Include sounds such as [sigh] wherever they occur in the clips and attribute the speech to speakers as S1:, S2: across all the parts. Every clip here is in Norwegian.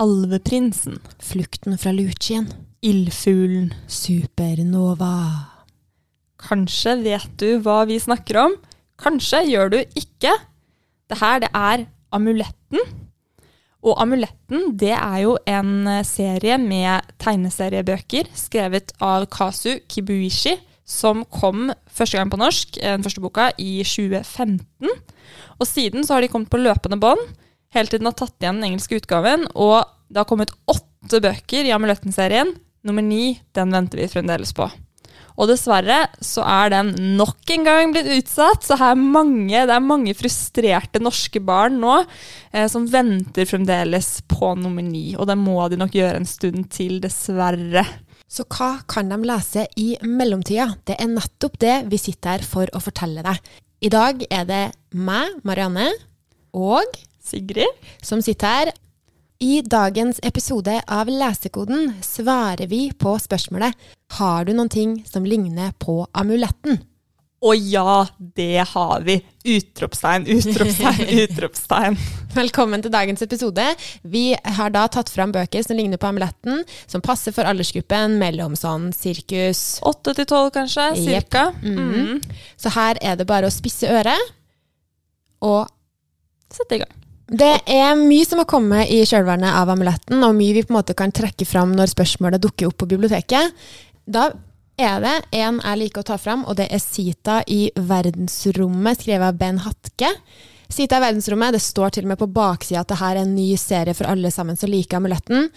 S1: Alveprinsen.
S2: Flukten fra Lucien.
S1: Ildfuglen.
S2: Supernova.
S1: Kanskje vet du hva vi snakker om. Kanskje gjør du ikke. Det her, det er Amuletten. Og Amuletten, det er jo en eh, serie med tegneseriebøker skrevet av Kasu Kibuishi, som kom første gang på norsk, eh, den første boka, i 2015. Og siden så har de kommet på løpende bånd, helt til den har tatt igjen den engelske utgaven, og det har kommet åtte bøker i Amuletten-serien. Nummer ni, den venter vi fremdeles på. Og dessverre så er den nok en gang blitt utsatt. Så her er mange, det er mange frustrerte norske barn nå eh, som venter fremdeles på nummer ni. Og det må de nok gjøre en stund til, dessverre.
S2: Så hva kan de lese i mellomtida? Det er nettopp det vi sitter her for å fortelle deg. I dag er det meg, Marianne, og
S1: Sigrid?
S2: som sitter her. I dagens episode av Lesekoden svarer vi på spørsmålet Har du noen ting som ligner på amuletten?
S1: Å ja, det har vi! Utropstegn, utropstegn, [laughs] utropstegn.
S2: Velkommen til dagens episode. Vi har da tatt fram bøker som ligner på amuletten, som passer for aldersgruppen mellom sånn sirkus
S1: Åtte til tolv, kanskje?
S2: Yep.
S1: Cirka.
S2: Mhm. Så her er det bare å spisse øret. Og
S1: sette i gang.
S2: Det er mye som har kommet i kjølvannet av amuletten, og mye vi på en måte kan trekke fram når spørsmålet dukker opp på biblioteket. Da er det en jeg liker å ta fram, og det er Sita i verdensrommet, skrevet av Ben Hatke. Sita i verdensrommet, det står til og med på baksida at det her er en ny serie for alle sammen som liker amuletten.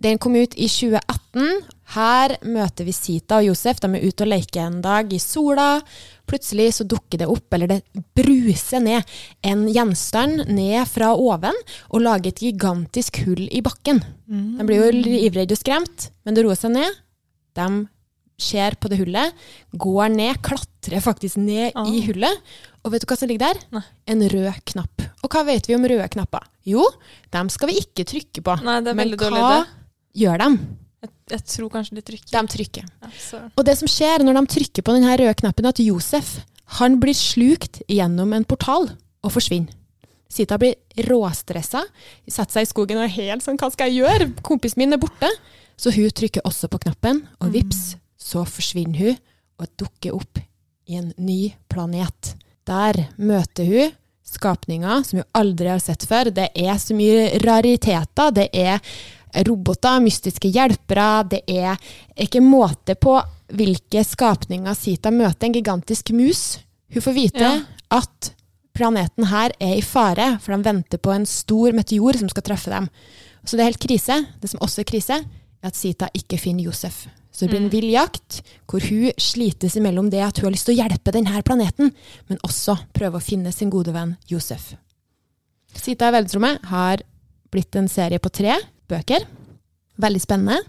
S2: Den kom ut i 2018. Her møter vi Sita og Josef. De er ute og leker en dag i sola. Plutselig så dukker det opp, eller det bruser ned, en gjenstand ned fra oven og lager et gigantisk hull i bakken. De blir jo livredde og skremt, men det roer seg ned. De ser på det hullet, går ned, klatrer faktisk ned
S1: Ah.
S2: i hullet. Og vet du hva som ligger der?
S1: Nei.
S2: En rød knapp. Og hva vet vi om røde knapper? Jo, dem skal vi ikke trykke på.
S1: Nei, det er
S2: Men
S1: veldig dårlig
S2: hva gjør de?
S1: Jeg, jeg tror kanskje de trykker.
S2: De trykker.
S1: Ja.
S2: Og det som skjer når de trykker på denne røde knappen, er at Josef han blir slukt gjennom en portal og forsvinner. Sita blir råstressa, setter seg i skogen og er helt sånn Hva skal jeg gjøre? Kompisen min er borte. Så hun trykker også på knappen, og vips, så forsvinner hun og dukker opp i en ny planet. Der møter hun skapninger som hun aldri har sett før. Det er så mye rariteter. Det er roboter, mystiske hjelpere. Det er ikke måte på hvilke skapninger Sita møter. En gigantisk mus. Hun får vite
S1: Ja.
S2: at planeten her er i fare, for de venter på en stor meteor som skal treffe dem. Så det er helt krise. Det som også er krise, er at Sita ikke finner Josef. Så det blir en vill jakt hvor hun slites imellom det at hun har lyst til å hjelpe denne planeten, men også prøve å finne sin gode venn Josef. Sita i verdensrommet har blitt en serie på tre bøker. Veldig spennende.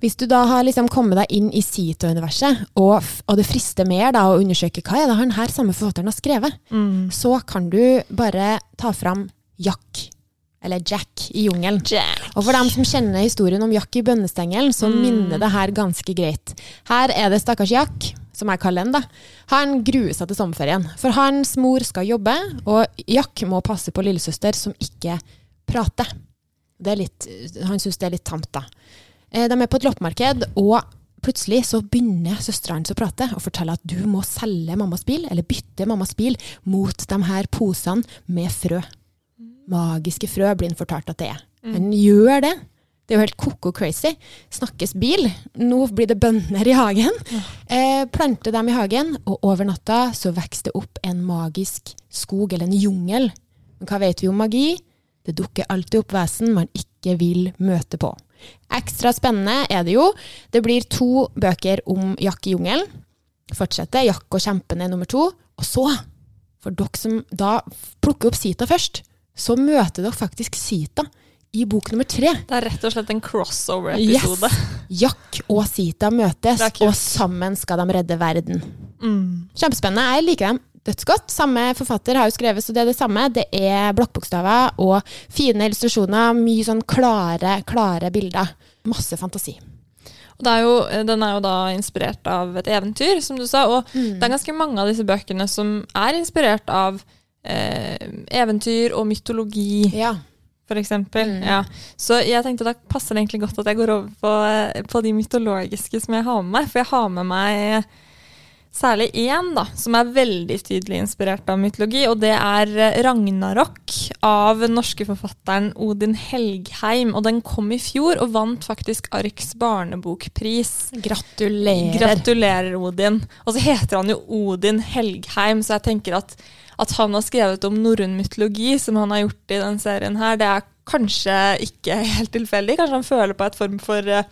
S2: Hvis du da har liksom kommet deg inn i Sita-universet, og, og det frister mer da å undersøke hva er det han her samme forfatteren har skrevet,
S1: Mm.
S2: så kan du bare ta fram Jack, eller Jack i jungelen. Og for dem som kjenner historien om Jack i bønnestengelen, så minner det her ganske greit. Her er det stakkars Jack, som jeg kaller han da. Han gruer seg til sommerferien, for hans mor skal jobbe, og Jack må passe på lillesøster som ikke prater. Det er litt, han syns det er litt tamt, da. Eh, De er på et loppemarked, og plutselig så begynner søstera hans å prate og fortelle at du må selge mammas bil, eller bytte mammas bil, mot de her posene med frø. Magiske frø blir han fortalt at det er. Men gjør det. Det er jo helt koko crazy. Snakkes bil. Nå blir det bønner i hagen. Eh, plante dem i hagen, og over natta så vokser det opp en magisk skog, eller en jungel. Men hva vet vi om magi? Det dukker alltid opp vesen man ikke vil møte på. Ekstra spennende er det jo. Det blir to bøker om Jack i jungelen. Fortsetter Jack og kjempene nummer to. Og så, for dere som da plukker opp Sita først, så møter dere faktisk Sita i bok nummer tre.
S1: Det er rett og slett en crossover-episode.
S2: Jack og Sita møtes, og sammen skal de redde verden.
S1: Mm.
S2: Kjempespennende. Jeg liker dem dødsgodt. Samme forfatter har jo skrevet, så det er det samme. Det er blokkbokstaver og fine illustrasjoner. Mye sånn klare, klare bilder. Masse fantasi.
S1: Og det er jo, den er jo da inspirert av et eventyr, som du sa. Og det er ganske mange av disse bøkene som er inspirert av eh, eventyr og mytologi,
S2: Ja.
S1: for eksempel. Ja. Så jeg tenkte da passer det egentlig godt at jeg går over på, eh, på de mytologiske som jeg har med meg. For jeg har med meg særlig én da, som er veldig tydelig inspirert av mytologi, og det er eh, Ragnarok av den norske forfatteren Odin Helgheim. Og den kom i fjor og vant faktisk Arks barnebokpris.
S2: Gratulerer.
S1: Gratulerer, Odin. Og så heter han jo Odin Helgheim, så jeg tenker at, at han har skrevet om norrøn mytologi, som han har gjort i den serien her, det er kanskje ikke helt tilfeldig. Kanskje han føler på et form for eh,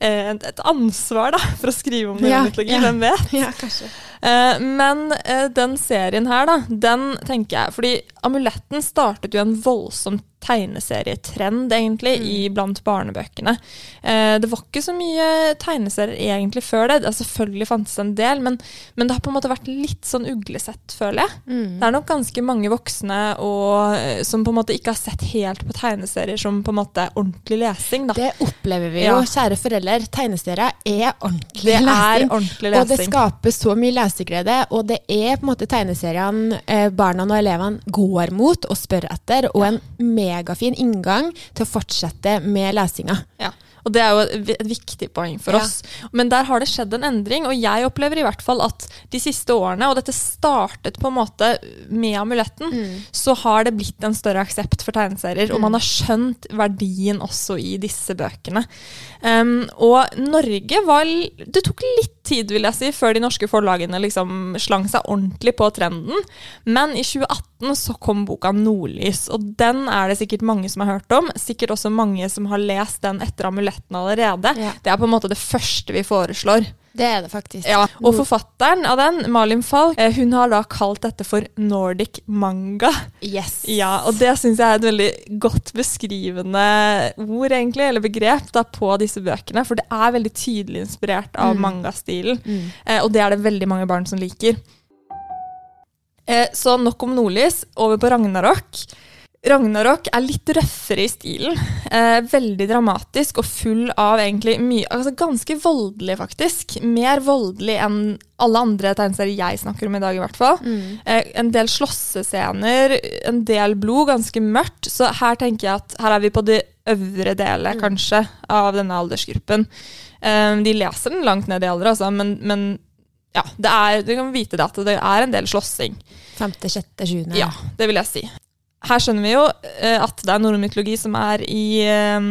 S1: et, et ansvar da, for å skrive om norrøn
S2: Ja, ja.
S1: Hvem vet?
S2: Ja, kanskje.
S1: Eh, men eh, den serien her, da, den tenker jeg Fordi Amuletten startet jo en voldsom tegneserietrend, egentlig, i blant barnebøkene. Eh, det var ikke så mye tegneserier egentlig før det. Altså, selvfølgelig fantes det en del, men, men det har på en måte vært litt sånn uglesett, føler jeg. Det er nok ganske mange voksne og, eh, som på en måte ikke har sett helt på tegneserier som på en måte ordentlig lesing. Da.
S2: Det opplever vi jo, kjære foreldre. Tegneserier er ordentlig
S1: Det er ordentlig lesing.
S2: Og det skaper så mye leseglede, og det er på en måte tegneseriene eh, barna og elevene går mot og spør etter, og en megafin inngang til å fortsette med lesinga.
S1: Ja, og det er jo et, viktig poeng for
S2: Ja.
S1: oss. Men der har det skjedd en endring, og jeg opplever i hvert fall at de siste årene, og dette startet på en måte med amuletten, så har det blitt en større aksept for tegneserier, og man har skjønt verdien også i disse bøkene. Um, og Norge var Det tok litt tid, vil jeg si, før de norske forlagene liksom slang seg ordentlig på trenden. Men i 2018 så kom boka 'Nordlys', og den er det sikkert mange som har hørt om. Sikkert også mange som har lest den etter amuletten allerede.
S2: Ja.
S1: Det er på en måte det første vi foreslår.
S2: Det er det faktisk.
S1: Ja, og forfatteren av den, Malin Falk, eh, hun har da kalt dette for Nordic manga.
S2: Yes.
S1: Ja, og det syns jeg er et veldig godt beskrivende ord, egentlig, eller begrep, da, på disse bøkene. For det er veldig tydelig inspirert av mangastilen. Eh, og det er det veldig mange barn som liker. Eh, så nok om Nordlys, over på Ragnarok. Ragnarok er litt røffere i stilen. Eh, veldig dramatisk og full av egentlig mye altså Ganske voldelig, faktisk. Mer voldelig enn alle andre tegneserier jeg snakker om i dag, i hvert fall. Eh, en del slåssescener, en del blod, ganske mørkt. Så her tenker jeg at her er vi på det øvre delet, kanskje, av denne aldersgruppen. Eh, de leser den langt ned i alder, altså, men, men ja, det er, du kan vite det at det er en del slåssing.
S2: Femte, sjette, sjuende.
S1: Ja, det vil jeg si. Her skjønner vi jo eh, at det er norrøn som er i eh,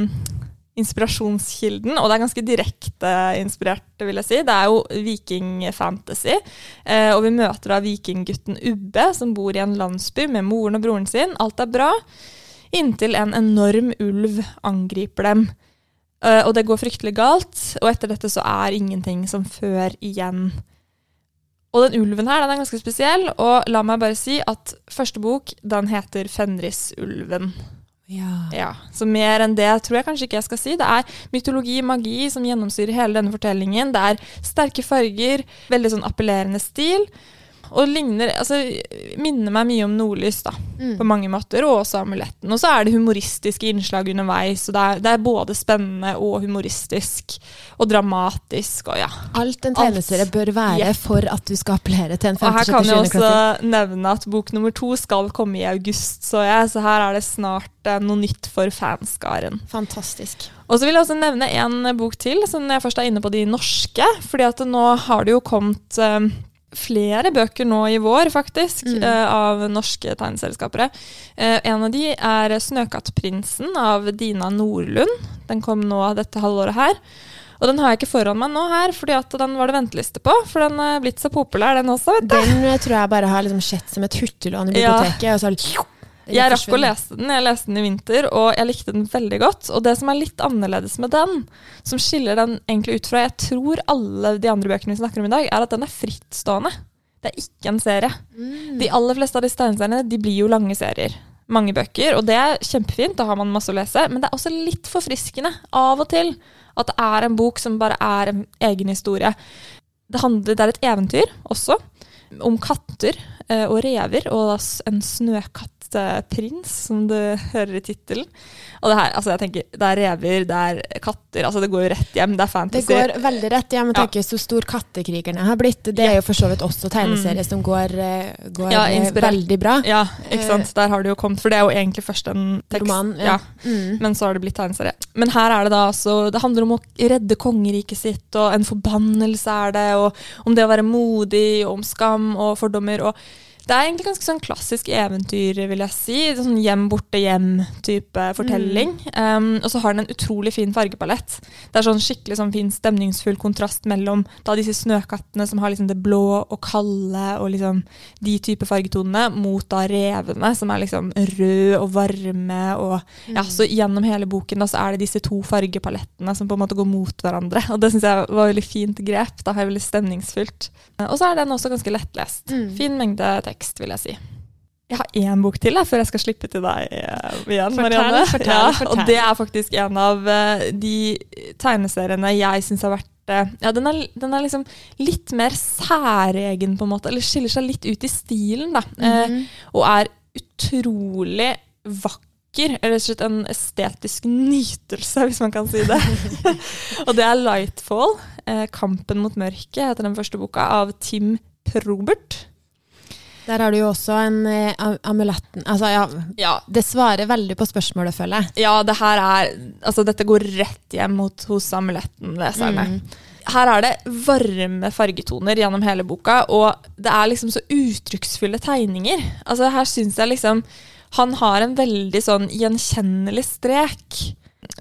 S1: inspirasjonskilden, og det er ganske direkte inspirert, vil jeg si. Det er jo vikingfantasy, eh, og vi møter da vikinggutten Ubbe, som bor i en landsby med moren og broren sin. Alt er bra, inntil en enorm ulv angriper dem. Og det går fryktelig galt, og etter dette så er ingenting som før igjen. Og den ulven her den er ganske spesiell, og la meg bare si at første bok den heter Fenrisulven.
S2: Ja.
S1: Ja, Så mer enn det tror jeg kanskje ikke jeg skal si. Det er mytologi, magi som gjennomsyrer hele denne fortellingen. Det er sterke farger, veldig sånn appellerende stil. Og ligner, altså, minner meg mye om Nordlys da, på mange måter, og også Amuletten. Og så er det humoristiske innslag underveis, og det er, det er både spennende og humoristisk. Og dramatisk, og ja.
S2: Alt en tegneserie bør være
S1: Yes.
S2: for at du skal appellere til en
S1: Og her kan jeg også nevne at bok nummer to skal komme i august, så jeg. Så her er det snart eh, noe nytt for fanskaren.
S2: Fantastisk.
S1: Og så vil jeg også nevne en bok til, som jeg først er inne på de norske. fordi at nå har det jo kommet eh, flere bøker nå i vår, faktisk, eh, av norske tegneserieskapere. Uh, en av de er 'Snøkattprinsen' av Dina Nordlund. Den kom nå dette halvåret her. Og den har jeg ikke foran meg nå her, fordi at den var det venteliste på. For den er blitt så populær, den også, vet du.
S2: Den eh, tror jeg bare har liksom sett som et hurtiglån i
S1: Ja.
S2: biblioteket. Og så har det,
S1: Jeg rakk å lese den. Jeg leste den i vinter, og jeg likte den veldig godt. Og det som er litt annerledes med den, som skiller den egentlig ut fra jeg tror alle de andre bøkene vi snakker om i dag, er at den er frittstående. Det er ikke en serie.
S2: Mm.
S1: De aller fleste av disse tegneseriene de blir jo lange serier. mange bøker, og det er kjempefint, da har man masse å lese, men det er også litt forfriskende av og til at det er en bok som bare er en egen historie. Det, handler, det er et eventyr også, om katter eh, og rever, og s- en snøkattprins, som du hører i tittelen. Og det her, altså jeg tenker, det er rever, det er katter, altså det går jo rett hjem, det er fantasy.
S2: Det går veldig rett hjem med
S1: Ja.
S2: så stor Kattekrigerne har blitt. Det er jo for så vidt også tegneserie som går, eh, går
S1: Mm. Ja,
S2: eh, veldig bra.
S1: Ja, ikke sant. Der har det jo kommet, for det er jo egentlig først en tekst.
S2: Roman, ja.
S1: ja.
S2: Mm.
S1: Men så har det blitt tegneserie. Men her er det da altså Det handler om å redde kongeriket sitt, og en forbannelse er det, og om det å være modig, og om skam og fordommer. og det er egentlig ganske sånn klassisk eventyr, vil jeg si. Sånn hjem borte hjem-type fortelling. Um, og så har den en utrolig fin fargepalett. Det er sånn skikkelig sånn fin stemningsfull kontrast mellom da disse snøkattene som har liksom det blå og kalde og liksom de type fargetonene, mot da revene som er liksom rød og varme. og ja, Så gjennom hele boken da, så er det disse to fargepalettene som på en måte går mot hverandre. Og det syns jeg var veldig fint grep. da er Veldig stemningsfullt. Eh, Og så er den også ganske lettlest.
S2: Mm.
S1: Fin mengde tekst, vil jeg si. Jeg har én bok til jeg, før jeg skal slippe til deg eh, igjen,
S2: Fortell,
S1: Marianne.
S2: fortell,
S1: ja,
S2: fortell.
S1: Og det er faktisk en av eh, de tegneseriene jeg syns har vært eh, Ja, den er, den er liksom litt mer særegen, på en måte. Eller skiller seg litt ut i stilen, da. Eh,
S2: Mhm.
S1: og er utrolig vakker. Og slett en estetisk nytelse, hvis man kan si det. [laughs] og det er 'Lightfall', eh, 'Kampen mot mørket', heter den første boka, av Tim Probert.
S2: Der har du jo også en am- amuletten Altså, ja,
S1: Ja,
S2: det svarer veldig på spørsmålet, føler jeg.
S1: ja det her er Altså, dette går rett hjem mot hos amuletten-leserne.
S2: Mm.
S1: Her er det varme fargetoner gjennom hele boka, og det er liksom så uttrykksfulle tegninger. Altså Her syns jeg liksom han har en veldig sånn gjenkjennelig strek.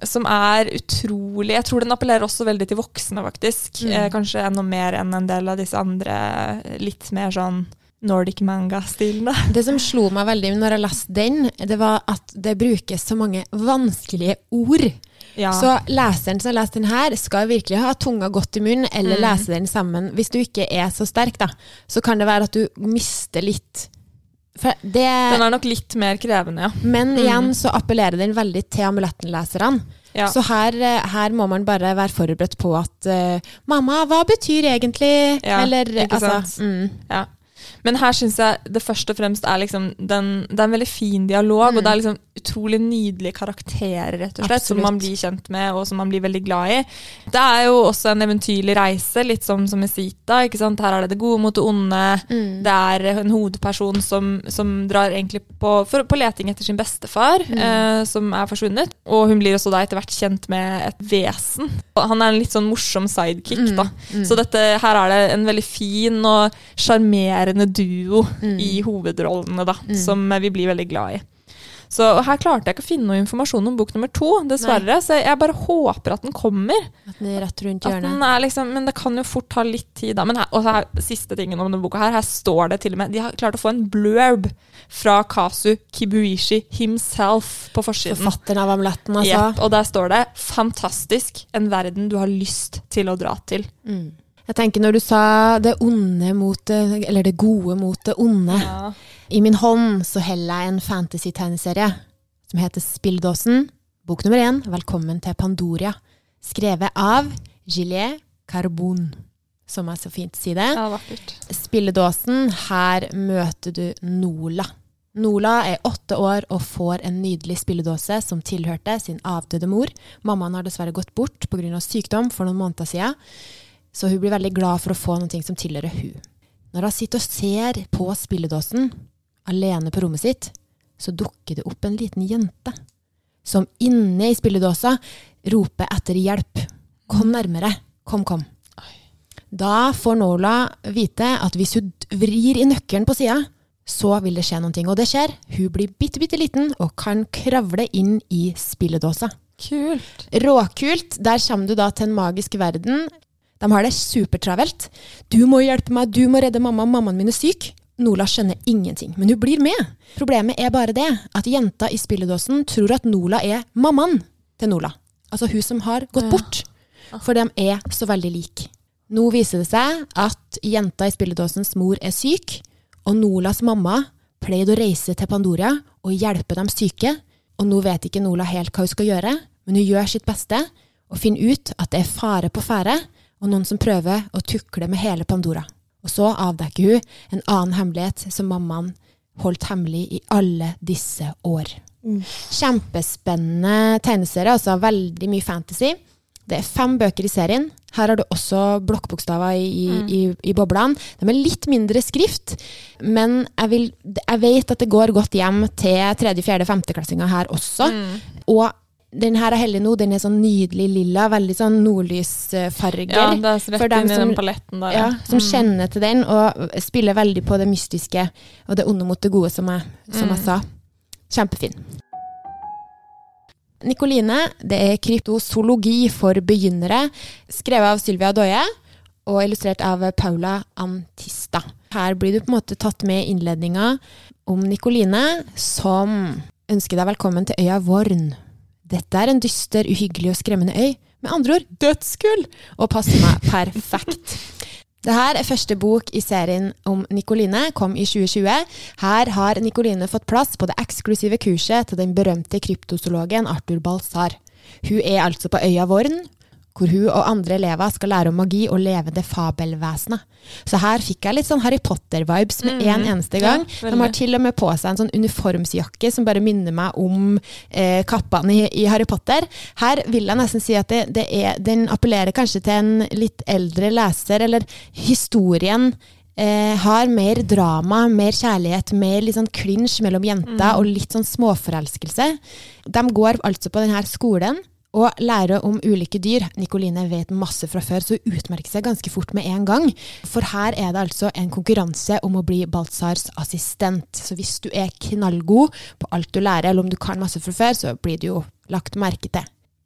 S1: Som er utrolig Jeg tror den appellerer også veldig til voksne, faktisk.
S2: Mm.
S1: Eh, kanskje enda mer enn en del av disse andre litt mer sånn Nordic manga-stilene. [laughs]
S2: Det som slo meg veldig når jeg leste den, det var at det brukes så mange vanskelige ord.
S1: Ja.
S2: Så leseren som har lest den her, skal virkelig ha tunga godt i munnen, eller
S1: Mm.
S2: lese den sammen. Hvis du ikke er så sterk, da, så kan det være at du mister litt det,
S1: den er nok litt mer krevende, ja.
S2: Men igjen så appellerer den veldig til amulettenleserne.
S1: ja.
S2: Så her, eh, her må man bare være forberedt på at uh, 'mamma, hva betyr egentlig?'
S1: Ja,
S2: Eller
S1: ikke
S2: altså
S1: sant?
S2: mm.
S1: Ja. Men her syns jeg det først og fremst er liksom den, Det er en veldig fin dialog, og det er liksom utrolig nydelige karakterer, rett og slett, som man blir kjent med, og som man blir veldig glad i. Det er jo også en eventyrlig reise, litt som, som i Sita. ikke sant? Her er det det gode mot det onde.
S2: Mm.
S1: Det er en hovedperson som, som drar egentlig på, for, på leting etter sin bestefar, eh, som er forsvunnet. Og hun blir også da etter hvert kjent med et vesen. Og Han er en litt sånn morsom sidekick, da. Så dette, her er det en veldig fin og sjarmerende duo i hovedrollene, da, som vi blir veldig glad i. Så her klarte jeg ikke å finne noe informasjon om bok nummer to, dessverre. Så jeg bare håper at den kommer.
S2: At den er rett rundt hjørnet.
S1: den liksom, men det kan jo fort ta litt tid, da. Men her, og her, siste tingen om denne boka her, her står det til og med De har klart å få en blurb fra Kasu Kibuishi himself på forsiden.
S2: Forfatteren av amuletten, altså.
S1: Yep, og der står det 'Fantastisk. En verden du har lyst til å dra til'.
S2: Jeg tenker når du sa det onde mot det, eller det gode mot det onde. I min hånd så heller jeg en fantasy-tegneserie som heter Spilledåsen. Bok nummer én, Velkommen til Pandoria. Skrevet av Gillet Carbon, som er så fint å si det.
S1: Ja, vakkert.
S2: Spilledåsen, her møter du Nola. Nola er åtte år og får en nydelig spilledåse som tilhørte sin avdøde mor. Mammaen har dessverre gått bort pga. sykdom for noen måneder siden, så hun blir veldig glad for å få noe som tilhører hun. Når hun sitter og ser på spilledåsen, alene på rommet sitt, så dukker det opp en liten jente som inne i spilledåsa roper etter hjelp. Kom nærmere. Kom, kom. Da får Nola vite at hvis hun vrir i nøkkelen på sida, så vil det skje noe. Og det skjer. Hun blir bitte, bitte liten og kan kravle inn i spilledåsa.
S1: Kult.
S2: Råkult. Der kommer du da til en magisk verden. De har det supertravelt. Du må hjelpe meg, du må redde mamma, mammaen min er syk. Nola skjønner ingenting, men hun blir med. Problemet er bare det at jenta i spilledåsen tror at Nola er mammaen til Nola. Altså hun som har gått bort. For de er så veldig like. Nå viser det seg at jenta i spilledåsens mor er syk, og Nolas mamma pleide å reise til Pandoria og hjelpe dem syke, og nå vet ikke Nola helt hva hun skal gjøre, men hun gjør sitt beste og finner ut at det er fare på ferde, og noen som prøver å tukle med hele Pandora. Og så avdekker hun en annen hemmelighet som mammaen holdt hemmelig i alle disse år. Kjempespennende tegneserie, altså veldig mye fantasy. Det er fem bøker i serien. Her har du også blokkbokstaver i, i, i, i boblene. De er litt mindre skrift, men jeg, vil, jeg vet at det går godt hjem til tredje, fjerde, femteklassinger her også. Og den her er heldig nå, den er sånn nydelig lilla, veldig sånn nordlysfarger.
S1: Ja, det er rett inn i den paletten der.
S2: Ja, som kjenner til den, og spiller veldig på det mystiske og det onde mot det gode, som jeg, som jeg sa. Kjempefin. Nikoline, det er kryptozoologi for begynnere, skrevet av Sylvia Doye og illustrert av Paula Antista. Her blir du på en måte tatt med i innledninga om Nikoline, som ønsker deg velkommen til øya Vorn. Dette er en dyster, uhyggelig og skremmende øy. Med andre ord dødskull! Og passer meg perfekt. Dette er første bok i serien om Nikoline, kom i 2020. Her har Nikoline fått plass på det eksklusive kurset til den berømte kryptozoologen Arthur Balsar. Hun er altså på øya Vorn, hvor hun og andre elever skal lære om magi og leve det fabelvesenet. Så her fikk jeg litt sånn Harry Potter-vibes med en eneste gang.
S1: Mm. Ja,
S2: De har til og med på seg en sånn uniformsjakke som bare minner meg om eh, kappene i, i Harry Potter. Her vil jeg nesten si at det, det er, den appellerer kanskje til en litt eldre leser, eller historien eh, har mer drama, mer kjærlighet, mer litt sånn clinch mellom jenter og litt sånn småforelskelse. De går altså på denne skolen og lære om ulike dyr. Nikoline vet masse fra før, så utmerker seg ganske fort med en gang. For her er det altså en konkurranse om å bli Baltzars assistent. Så hvis du er knallgod på alt du lærer, eller om du kan masse fra før, så blir du jo lagt merke til.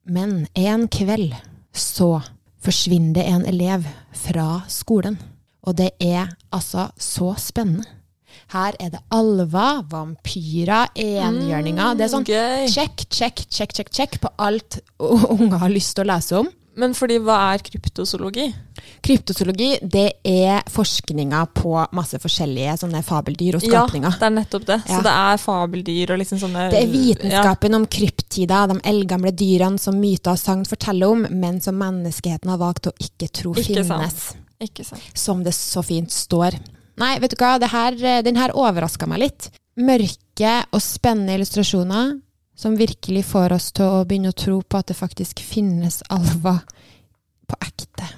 S2: Men en kveld så forsvinner det en elev fra skolen. Og det er altså så spennende. Her er det alver, vampyrer, enhjørninger. Det er sånn check, check, check, check, check på alt unger har lyst til å lese om.
S1: Men fordi hva er kryptozoologi?
S2: Kryptozoologi det er forskninga på masse forskjellige sånne fabeldyr og skapninger.
S1: Ja, det er nettopp det.
S2: Ja.
S1: Så det er fabeldyr og liksom sånne
S2: Det er vitenskapen om kryptida, de eldgamle dyrene som myter og sagn forteller om, men som menneskeheten har valgt å ikke tro
S1: Ikke
S2: finnes.
S1: sant. Ikke sant.
S2: Som det så fint står. Nei, vet du hva, her, den her overraska meg litt. Mørke og spennende illustrasjoner som virkelig får oss til å begynne å tro på at det faktisk finnes alver på ekte.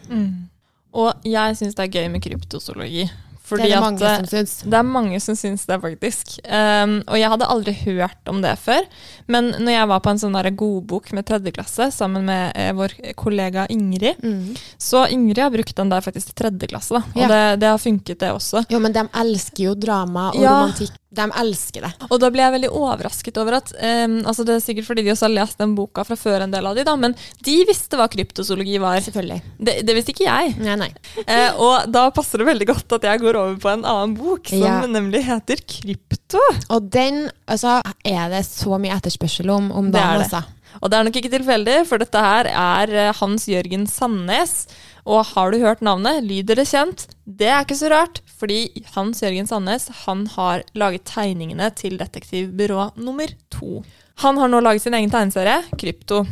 S1: Og jeg syns det er gøy med kryptozoologi. Fordi
S2: det er det mange
S1: at,
S2: som syns.
S1: Det er mange som syns det, faktisk. Um, og jeg hadde aldri hørt om det før. Men når jeg var på en sånn godbok med tredje klasse sammen med eh, vår kollega Ingrid,
S2: Mm.
S1: så Ingrid har brukt den der faktisk til tredje klasse. Da. Og
S2: Ja.
S1: det, det har funket, det også.
S2: Jo, men de elsker jo drama og
S1: Ja.
S2: romantikk. De elsker det.
S1: Og da ble jeg veldig overrasket over at um, altså Det er sikkert fordi de også har lest den boka fra før, en del av de da, men de visste hva kryptozoologi var.
S2: Selvfølgelig.
S1: Det, det visste ikke jeg.
S2: Nei, nei.
S1: Uh, og da passer det veldig godt at jeg går over på en annen bok, som
S2: Ja.
S1: nemlig heter Krypto.
S2: Og den altså, er det så mye etterspørsel om, om dagen, altså.
S1: Og det er nok ikke tilfeldig, for dette her er eh, Hans Jørgen Sandnes. Og har du hørt navnet, lyder det kjent? Det er ikke så rart, fordi Hans Jørgen Sandnes han har laget tegningene til detektivbyrå nummer to. Han har nå laget sin egen tegneserie, Krypto.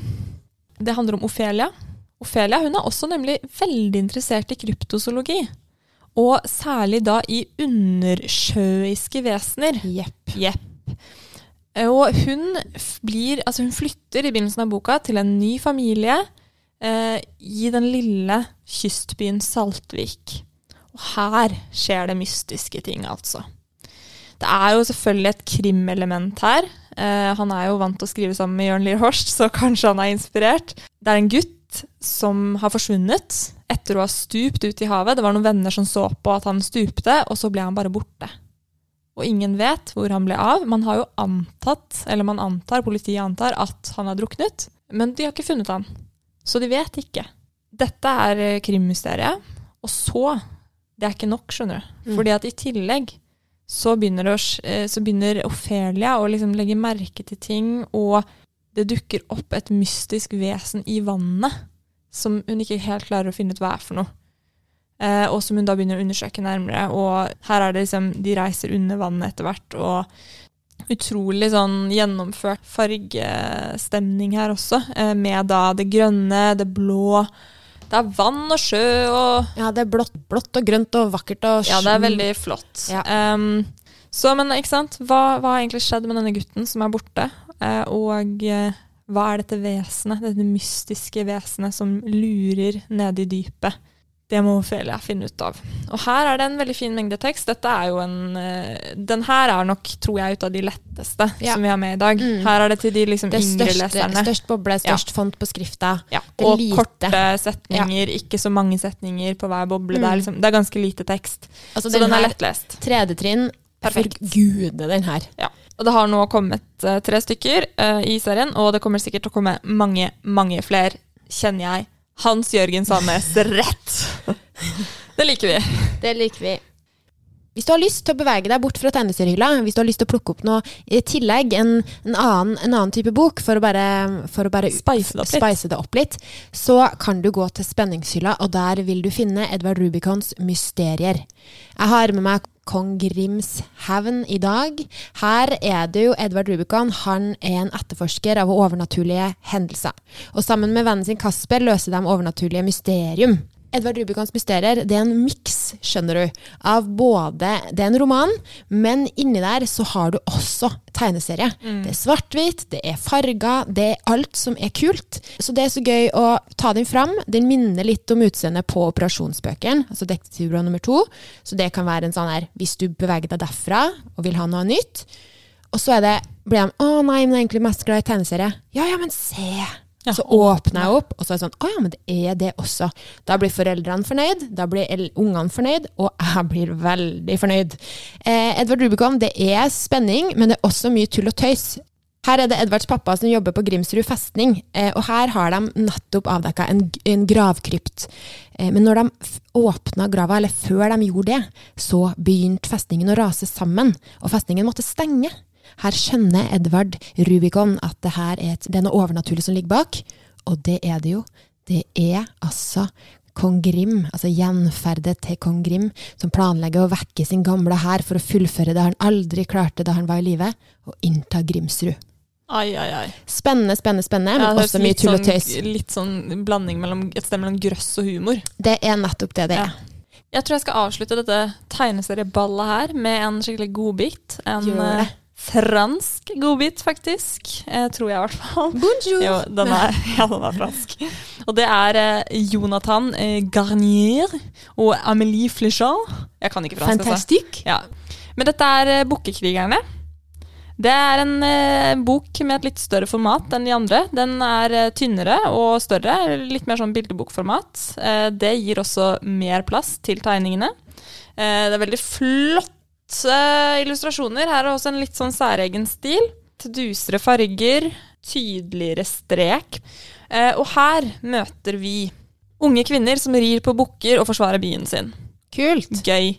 S1: Det handler om Ofelia. Ofelia hun er også nemlig veldig interessert i kryptozoologi. Og særlig da i undersjøiske vesener.
S2: Jepp.
S1: Jepp. Og hun, blir, altså hun flytter i begynnelsen av boka til en ny familie eh, i den lille kystbyen Saltvik. Og her skjer det mystiske ting, altså. Det er jo selvfølgelig et krimelement her. Eh, han er jo vant til å skrive sammen med Jørn Lier Horst, så kanskje han er inspirert. Det er en gutt som har forsvunnet etter å ha stupt ut i havet. Det var noen venner som så på at han stupte, og så ble han bare borte og ingen vet hvor han ble av. Man har jo antatt, eller man antar, politiet antar, at han har druknet, men de har ikke funnet han. Så de vet ikke. Dette er eh, krimmysteriet. Og så Det er ikke nok, skjønner du.
S2: Mm.
S1: Fordi at i tillegg så begynner, å, eh, så begynner Ophelia å liksom legge merke til ting, og det dukker opp et mystisk vesen i vannet som hun ikke helt klarer å finne ut hva er for noe. Eh, og som hun da begynner å undersøke nærmere. Og her er det liksom De reiser under vannet etter hvert, og Utrolig sånn gjennomført fargestemning her også, eh, med da det grønne, det blå. Det er vann og sjø og
S2: Ja, det er blått, blått og grønt og vakkert og
S1: Ja, det er veldig flott.
S2: Ja.
S1: Um, så, men ikke sant, hva, hva har egentlig skjedd med denne gutten som er borte? Eh, og eh, hva er dette vesenet, dette mystiske vesenet som lurer nede i dypet? Det må Ophelia finne ut av. Og her er det en veldig fin mengde tekst. Dette er jo en eh, Den her er nok, tror jeg, ut av de letteste
S2: Ja.
S1: som vi har med i dag.
S2: Mm.
S1: Her er det til de liksom
S2: Det er
S1: yngre
S2: største,
S1: leserne.
S2: størst boble, størst font på skrifta.
S1: Ja,
S2: er
S1: og
S2: lite.
S1: korte setninger, ikke så mange setninger på hver boble. Det,
S2: Mm.
S1: er liksom, det er ganske lite tekst.
S2: Altså,
S1: så den er
S2: her,
S1: lettlest.
S2: Tredje trinn,
S1: Perfekt.
S2: forgude den her.
S1: Og det har nå kommet uh, tre stykker uh, i serien, og det kommer sikkert til å komme mange, mange flere, kjenner jeg. Hans Jørgen Sandnes rett! [laughs] det liker vi.
S2: Det liker vi. Hvis du har lyst til å bevege deg bort fra tegneseriehylla, hvis du har lyst til å plukke opp noe i tillegg, en, en, annen, en annen type bok, for å bare, for å bare
S1: Spice det
S2: spice det opp litt, så kan du gå til spenningshylla, og der vil du finne Edvard Rubicons mysterier. Jeg har med meg Kong Grims hevn i dag. Her er det jo Edvard Rubicon. Han er en etterforsker av overnaturlige hendelser. Og sammen med vennen sin Kasper løser de overnaturlige mysterium. Edvard Rubicons mysterier det er en miks, skjønner du, av både Det er en roman, men inni der så har du også tegneserie. Det er svart-hvitt, det er farger, det er alt som er kult. Så det er så gøy å ta den fram. Den minner litt om utseendet på operasjonsbøkene, altså Detektivbyrå nummer to. Så det kan være en sånn her, hvis du beveger deg derfra og vil ha noe nytt. Og så er det, blir de å nei, men jeg er egentlig mest glad i tegneserie. Ja, ja, men se!
S1: Ja.
S2: Så åpner jeg opp, og så er det sånn Å ja, men det er det også. Da blir foreldrene fornøyd, da blir ungene fornøyd, og [laughs] jeg blir veldig fornøyd. Eh, Edvard Rubicon, det er spenning, men det er også mye tull og tøys. Her er det Edvards pappa som jobber på Grimsrud festning, eh, og her har de nettopp avdekka en, en gravkrypt. Eh, men når de åpna grava, eller før de gjorde det, så begynte festningen å rase sammen, og festningen måtte stenge. Her skjønner Edvard Rubicon at det her er, et, det er noe overnaturlig som ligger bak, og det er det jo. Det er altså kong Grim, altså gjenferdet til kong Grim, som planlegger å vekke sin gamle hær for å fullføre det han aldri klarte da han var i live, og innta Grimsrud.
S1: Ai, ai, ai.
S2: Spennende, spennende, spennende,
S1: Ja,
S2: men også mye tull og
S1: sånn-
S2: tøys.
S1: Litt sånn blanding mellom et sted mellom grøss og humor.
S2: Det er nettopp det det
S1: Ja.
S2: er.
S1: Jeg tror jeg skal avslutte dette tegneserieballet her med en skikkelig godbit. En
S2: Gjør det.
S1: Fransk godbit, faktisk. Eh, tror jeg i hvert fall.
S2: Bonjour!
S1: Jo, den er, [laughs] ja, den er fransk. Og det er eh, Jonathan eh, Garnier og Amélie Fléchard. Jeg kan ikke fransk, altså.
S2: Fantastisk.
S1: Ja. Men dette er eh, Bukkekrigerne. Det er en eh, bok med et litt større format enn de andre. Den er eh, tynnere og større, litt mer sånn bildebokformat. Eh, det gir også mer plass til tegningene. Eh, det er veldig flotte illustrasjoner. Her er også en litt sånn særegen stil. Dusere farger, tydeligere strek. Eh, og her møter vi unge kvinner som rir på bukker og forsvarer byen sin.
S2: Kult.
S1: Gøy.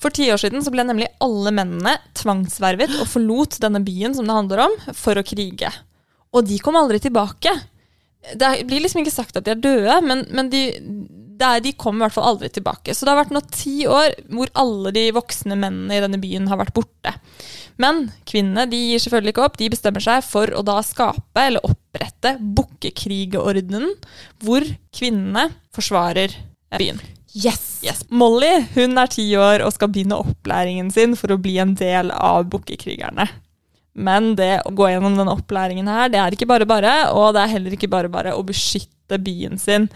S1: For ti år siden så ble nemlig alle mennene tvangsvervet og forlot denne byen som det handler om, for å krige. Og de kom aldri tilbake. Det blir liksom ikke sagt at de er døde, men, men de, det er, de kom i hvert fall aldri tilbake. Så det har vært nå ti år hvor alle de voksne mennene i denne byen har vært borte. Men kvinnene de gir selvfølgelig ikke opp. De bestemmer seg for å da skape eller opprette Bukkekrigerordenen, hvor kvinnene forsvarer eh, byen.
S2: Yes!
S1: Yes. Molly hun er ti år og skal begynne opplæringen sin for å bli en del av Bukkekrigerne. Men det å gå gjennom denne opplæringen her, det er ikke bare bare, og det er heller ikke bare bare å beskytte byen sin.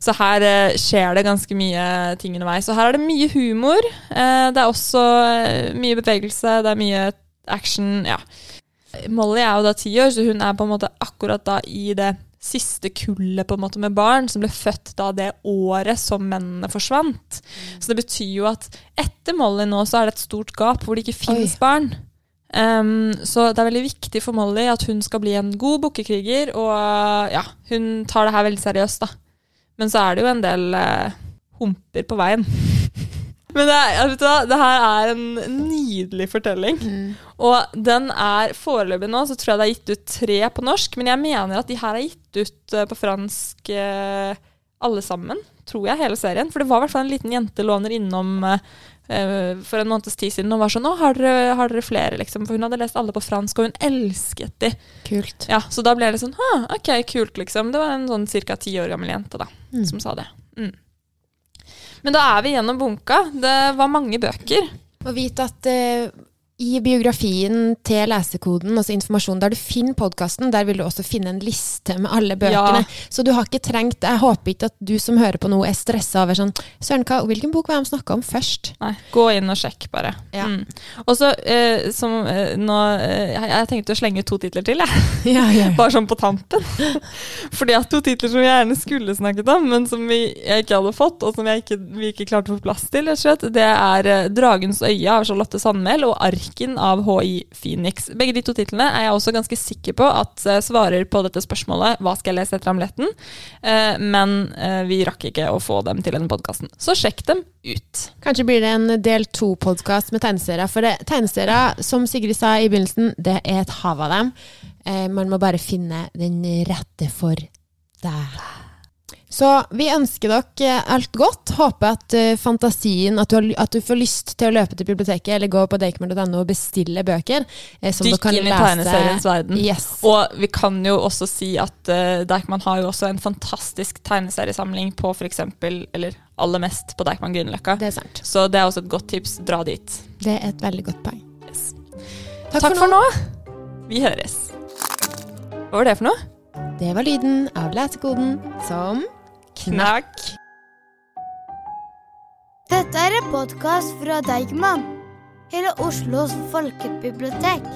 S1: Så her eh, skjer det ganske mye ting underveis. Og her er det mye humor. Eh, det er også eh, mye bevegelse, det er mye action. Ja. Molly er jo da ti år, så hun er på en måte akkurat da i det siste kullet på en måte med barn som ble født da det året som mennene forsvant. Så det betyr jo at etter Molly nå så er det et stort gap hvor det ikke finnes
S2: Oi.
S1: barn. Um, så det er veldig viktig for Molly at hun skal bli en god bukkekriger, og ja, hun tar det her veldig seriøst, da. Men så er det jo en del uh, humper på veien. [laughs] Men det, er, vet du hva, det her er en nydelig fortelling. Og den er foreløpig nå, så tror jeg det er gitt ut tre på norsk, men jeg mener at de her er gitt ut eh, på fransk eh, alle sammen, tror jeg, hele serien. For det var i hvert fall en liten jente låner innom eh, for en måneds tid siden og var sånn 'Å, har dere, har dere flere?' liksom. For hun hadde lest alle på fransk, og hun elsket de.
S2: Kult.
S1: Ja, Så da ble det sånn 'Å, OK, kult, liksom. Det var en sånn ca. ti år gammel jente da,
S2: Mm.
S1: som sa det. Mm. Men da er vi gjennom bunka. Det var mange bøker.
S2: Å vite at eh, i biografien til Lesekoden, altså informasjon der du finner podkasten, der vil du også finne en liste med alle bøkene.
S1: Ja.
S2: Så du har ikke trengt Jeg håper ikke at du som hører på nå, er stressa over sånn Søren, hva, hvilken bok var det de snakka om først?
S1: Nei, gå inn og sjekk, bare.
S2: Ja.
S1: Mm. Og så, eh, som eh, nå eh, jeg, jeg tenkte å slenge ut to titler til, jeg. [laughs]
S2: Ja, ja,
S1: Bare sånn på tampen. [laughs] Fordi at to titler som vi gjerne skulle snakket om, men som vi jeg ikke hadde fått, og som ikke, vi ikke klarte å få plass til, slett, det er eh, 'Dragens øye' av Charlotte Sandmæl og 'Arken' av HI Phoenix. Begge de to titlene er jeg også ganske sikker på at eh, svarer på dette spørsmålet 'Hva skal jeg lese etter amletten?' Eh, men eh, vi rakk ikke å få dem til denne podkasten. Så sjekk dem ut.
S2: Kanskje blir det en del to-podkast med tegneserier. For tegneserier, som Sigrid sa i begynnelsen, det er et hav av dem. Man må bare finne den rette for deg. Så vi ønsker dere alt godt. Håper at eh, fantasien At du, har, at du får lyst til å løpe til biblioteket eller gå på dakemer.no og bestille bøker. Eh, som dere
S1: Dykk inn i tegneseriens verden.
S2: Yes.
S1: Og vi kan jo også si at uh, Deichman har jo også en fantastisk tegneseriesamling på f.eks. Eller aller mest på Deichman Grünerløkka.
S2: Er.
S1: Så det er også et godt tips. Dra dit.
S2: Det er et veldig godt poeng.
S1: Yes.
S2: Takk,
S1: Takk for nå. Vi høres. Hva var det for noe?
S2: Det var lyden av lesekoden som
S1: Knakk.
S3: Dette er en podkast fra Deigman, hele Oslos folkebibliotek.